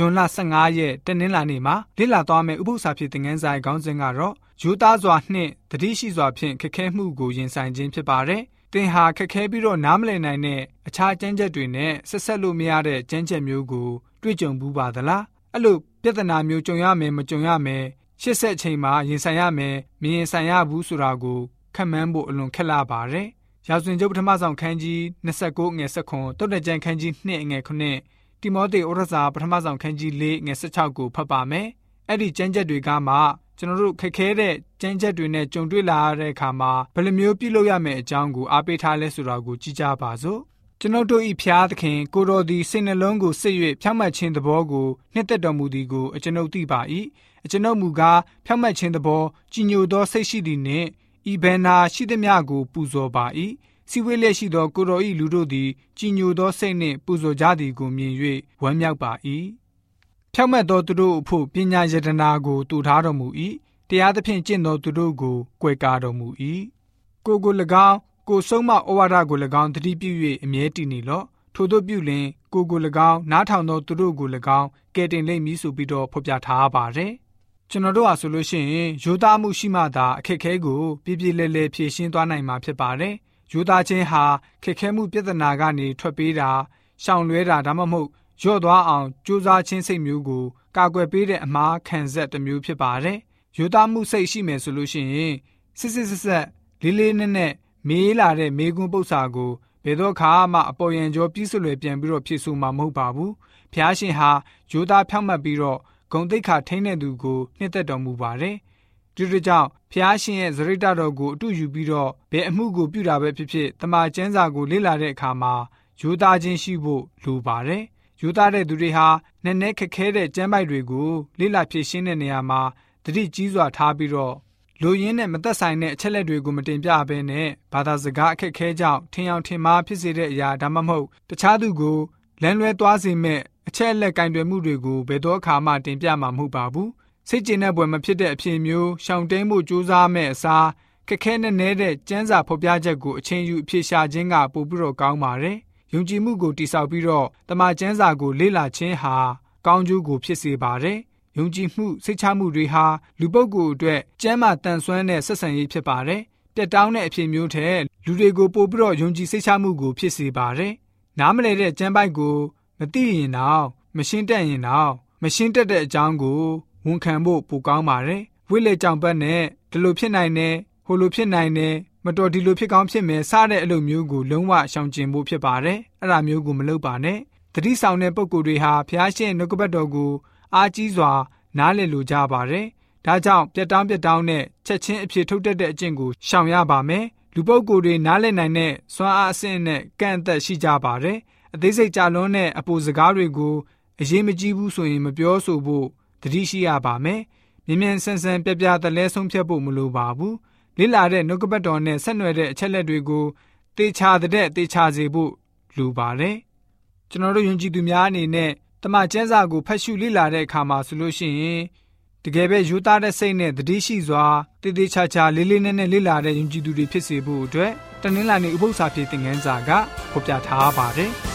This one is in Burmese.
ဂျွန်လ15ရက်တနင်္လာနေ့မှာလေ့လာသွားမယ့်ဥပုသ္စာဖြစ်တဲ့ငန်းဆိုင်ခေါင်းစဉ်ကတော့ယူသားစွာနှင့်တတိရှိစွာဖြင့်ခက်ခဲမှုကိုရင်ဆိုင်ခြင်းဖြစ်ပါတယ်။သင်ဟာခက်ခဲပြီးတော့နားမလည်နိုင်တဲ့အခြားကျမ်းချက်တွေနဲ့ဆက်ဆက်လို့မရတဲ့ကျမ်းချက်မျိုးကိုတွေ့ကြုံဘူးပါသလား။အဲ့လိုပြဿနာမျိုးကြုံရမယ်မကြုံရမယ်ရှစ်ဆက်ချိန်မှာရင်ဆိုင်ရမယ်မရင်ဆိုင်ရဘူးဆိုတာကိုခံမှန်းဖို့အလွန်ခက်လာပါတယ်။ရာဇဝင်ကျုပ်ပထမဆောင်ခန်းကြီး29ငွေ16တုတ်တကြံခန်းကြီး2ငွေ9 တိမောသေဩရစာပထမဆောင်ခန်းကြီး4ငွေ16ကိုဖတ်ပါမယ်။အဲ့ဒီကျမ်းချက်တွေကမှကျွန်တော်တို့ခက်ခဲတဲ့ကျမ်းချက်တွေနဲ့ကြုံတွေ့လာရတဲ့အခါမှာဘယ်လိုမျိုးပြုလုပ်ရမယ့်အကြောင်းကိုအားပေးထားလဲဆိုတာကိုကြည့်ကြပါစို့ကျွန်ုပ်တို့ဤဖျားသခင်ကိုတော်သည်စိတ်နှလုံးကိုစစ်၍ဖြောင့်မတ်ခြင်းသဘောကိုနှစ်သက်တော်မူသည်ကိုအကျွန်ုပ်သိပါ၏အကျွန်ုပ်မူကားဖြောင့်မတ်ခြင်းသဘောကြည်ညိုသောစိတ်ရှိသည်နှင့်ဤဘန္နာရှိသည်များကိုပူဇော်ပါ၏ စီဝေးလက်ရှိသောကိုတော်ဤလူတို့သည်ကြည်ညိုသောစိတ်နှင့်ပူဇော်ကြသည်ကိုမြင်၍ဝမ်းမြောက်ပါ၏ဖြောင့်မတ်သောသူတို့အဖို့ပညာယတနာကိုတူထားတော်မူ၏တရားသဖြင့်ကျင့်သောသူတို့ကိုကွယ်ကာတော်မူ၏ကိုကို၎င်းကိုဆုံးမဩဝါဒကို၎င်းတတိပြု၍အမြဲတည်နေလော့ထို့သောပြုလင်ကိုကို၎င်းနားထောင်သောသူတို့ကို၎င်းကဲတင်လိမ့်မည်ဆိုပြီးတော့ဖော်ပြထားပါတယ်ကျွန်တော်တို့ဟာဆိုလို့ရှိရင်ယူသားမှုရှိမှသာအခက်ခဲကိုပြပြလဲလဲဖြေရှင်းသွားနိုင်မှာဖြစ်ပါတယ် ယူသားချင်းဟာခက်ခဲမှုပြဿနာကနေထွက်ပေးတာရှောင်လွဲတာဒါမှမဟုတ်ရော့သွားအောင်ကြိုးစားခြင်းစိတ်မျိုးကိုကာကွယ်ပေးတဲ့အမှားခံဆက်တစ်မျိုးဖြစ်ပါတယ်ယူသားမှုစိတ်ရှိမယ်ဆိုလို့ရှိရင်စစ်စစ်ဆက်ဆက်လေးလေးနက်နက်မေးလာတဲ့မေးခွန်းပု္ပ္ပာကိုဘယ်တော့ခါမှအပေါ်ယံကျော်ပြည့်စုံလွယ်ပြန်ပြီးတော့ဖြည့်ဆို့မှာမဟုတ်ပါဘူး။ဖျားရှင်ဟာဂျိုးသားဖြောက်မှတ်ပြီးတော့ဂုံတိတ်ခါထိန်းတဲ့သူကိုနှစ်သက်တော်မူပါတယ်။ ဒီလိုကြောင့်ဖျားရှင်ရဲ့ဇရိတတော်ကိုအတူယူပြီးတော့ဘယ်အမှုကိုပြုတာပဲဖြစ်ဖြစ်တမန်ကျမ်းစာကိုလေ့လာတဲ့အခါမှာယူသားချင်းရှိဖို့လိုပါတယ်။ယူသားတဲ့သူတွေဟာနည်းနည်းခက်ခဲတဲ့ကျမ်းပိုက်တွေကိုလေ့လာဖြည့်ရှင်းတဲ့နေရာမှာတတိကြီးစွာထားပြီးတော့လူရင်းနဲ့မသက်ဆိုင်တဲ့အချက်လက်တွေကိုမတင်ပြဘဲနဲ့ဘာသာစကားအခက်ခဲကြောင့်ထင်အောင်ထင်မှားဖြစ်စေတဲ့အရာဒါမှမဟုတ်တခြားသူကိုလမ်းလွဲသွားစေမဲ့အချက်အလက်ကင်တွယ်မှုတွေကိုဘယ်တော့အခါမှတင်ပြမှာမဟုတ်ပါဘူး စိတ်ကျဉ်တဲ့ဘွယ်မဖြစ်တဲ့အဖြစ်မျိုးရှောင်တိန်မှုစူးစမ်းမဲ့အစားခက်ခဲနဲ့နဲတဲ့စံစာဖော်ပြချက်ကိုအချင်းယူအဖြစ်ရှာခြင်းကပိုပြီးတော့ကောင်းပါတယ်ယုံကြည်မှုကိုတိဆောက်ပြီးတော့တမန်ကျမ်းစာကိုလေ့လာခြင်းဟာကောင်းကျိုးကိုဖြစ်စေပါတယ်ယုံကြည်မှုစိတ်ချမှုတွေဟာလူပုဂ္ဂိုလ်အတွက်ကျမ်းမာတန်ဆွမ်းတဲ့ဆက်ဆံရေးဖြစ်ပါတယ်။ပြတ်တောင်းတဲ့အဖြစ်မျိုးထက်လူတွေကိုပို့ပြီးတော့ယုံကြည်စိတ်ချမှုကိုဖြစ်စေပါတယ်။နားမလည်တဲ့ကျမ်းပိုက်ကိုမသိရင်တော့မရှင်းတတ်ရင်တော့မရှင်းတတ်တဲ့အကြောင်းကို ဝန်ခံဖို့ပိုကောင်းပါတယ်။ဝိလေကြောင်ပတ်နဲ့ဒီလိုဖြစ်နိုင်တယ်ဟိုလိုဖြစ်နိုင်တယ်မတော်ဒီလိုဖြစ်ကောင်းဖြစ်မယ်စတဲ့အလုပ်မျိုးကိုလုံးဝရှောင်ကျဉ်ဖို့ဖြစ်ပါတယ်။အဲ့ဒါမျိုးကိုမလုပ်ပါနဲ့။တတိဆောင်တဲ့ပုံကိုယ်တွေဟာဖျားရှင်နှုတ်ကပတ်တော်ကိုအားကြီးစွာ နားလည်လိုကြပါတယ်။ဒါကြောင့်ပြက်တောင်းပြက်တောင်းနဲ့ချက်ချင်းအဖြစ်ထုတ်တတ်တဲ့အကျင့်ကိုရှောင်ရပါမယ်။လူပုဂ္ဂိုလ်တွေနားလည်နိုင်တဲ့စွမ်းအားအဆင့်နဲ့ကန့်အသက်ရှိကြပါတယ်။အသေးစိတ်ကြလွန်းတဲ့အပူစကားတွေကိုအရေးမကြီးဘူးဆိုရင်မပြောဆိုဖို့ တတိရှိရပါမယ်။မြ мян ဆန်းဆန်းပြပြတလဲဆုံးဖြတ်ဖို့မလိုပါဘူး။လိလာတဲ့နှုတ်ကပတ်တော်နဲ့ဆက်နွယ်တဲ့အချက်လက်တွေကိုတေချာတဲ့တေချာစေဖို့လိုပါတယ်။ကျွန်တော်တို့ယုံကြည်သူများအနေနဲ့တမန်ကျမ်းစာကိုဖတ်ရှုလေ့လာတဲ့အခါမှာဆိုလို့ရှိရင်တကယ်ပဲယူသားတဲ့စိတ်နဲ့တတိရှိစွာတည်တည်ချာချာလေးလေးနက်နက်လေ့လာတဲ့ယုံကြည်သူတွေဖြစ်စေဖို့အတွက်တနင်္လာနေ့ဥပုသ္စာပြေသင်ခန်းစာကဖော်ပြထားပါတယ်။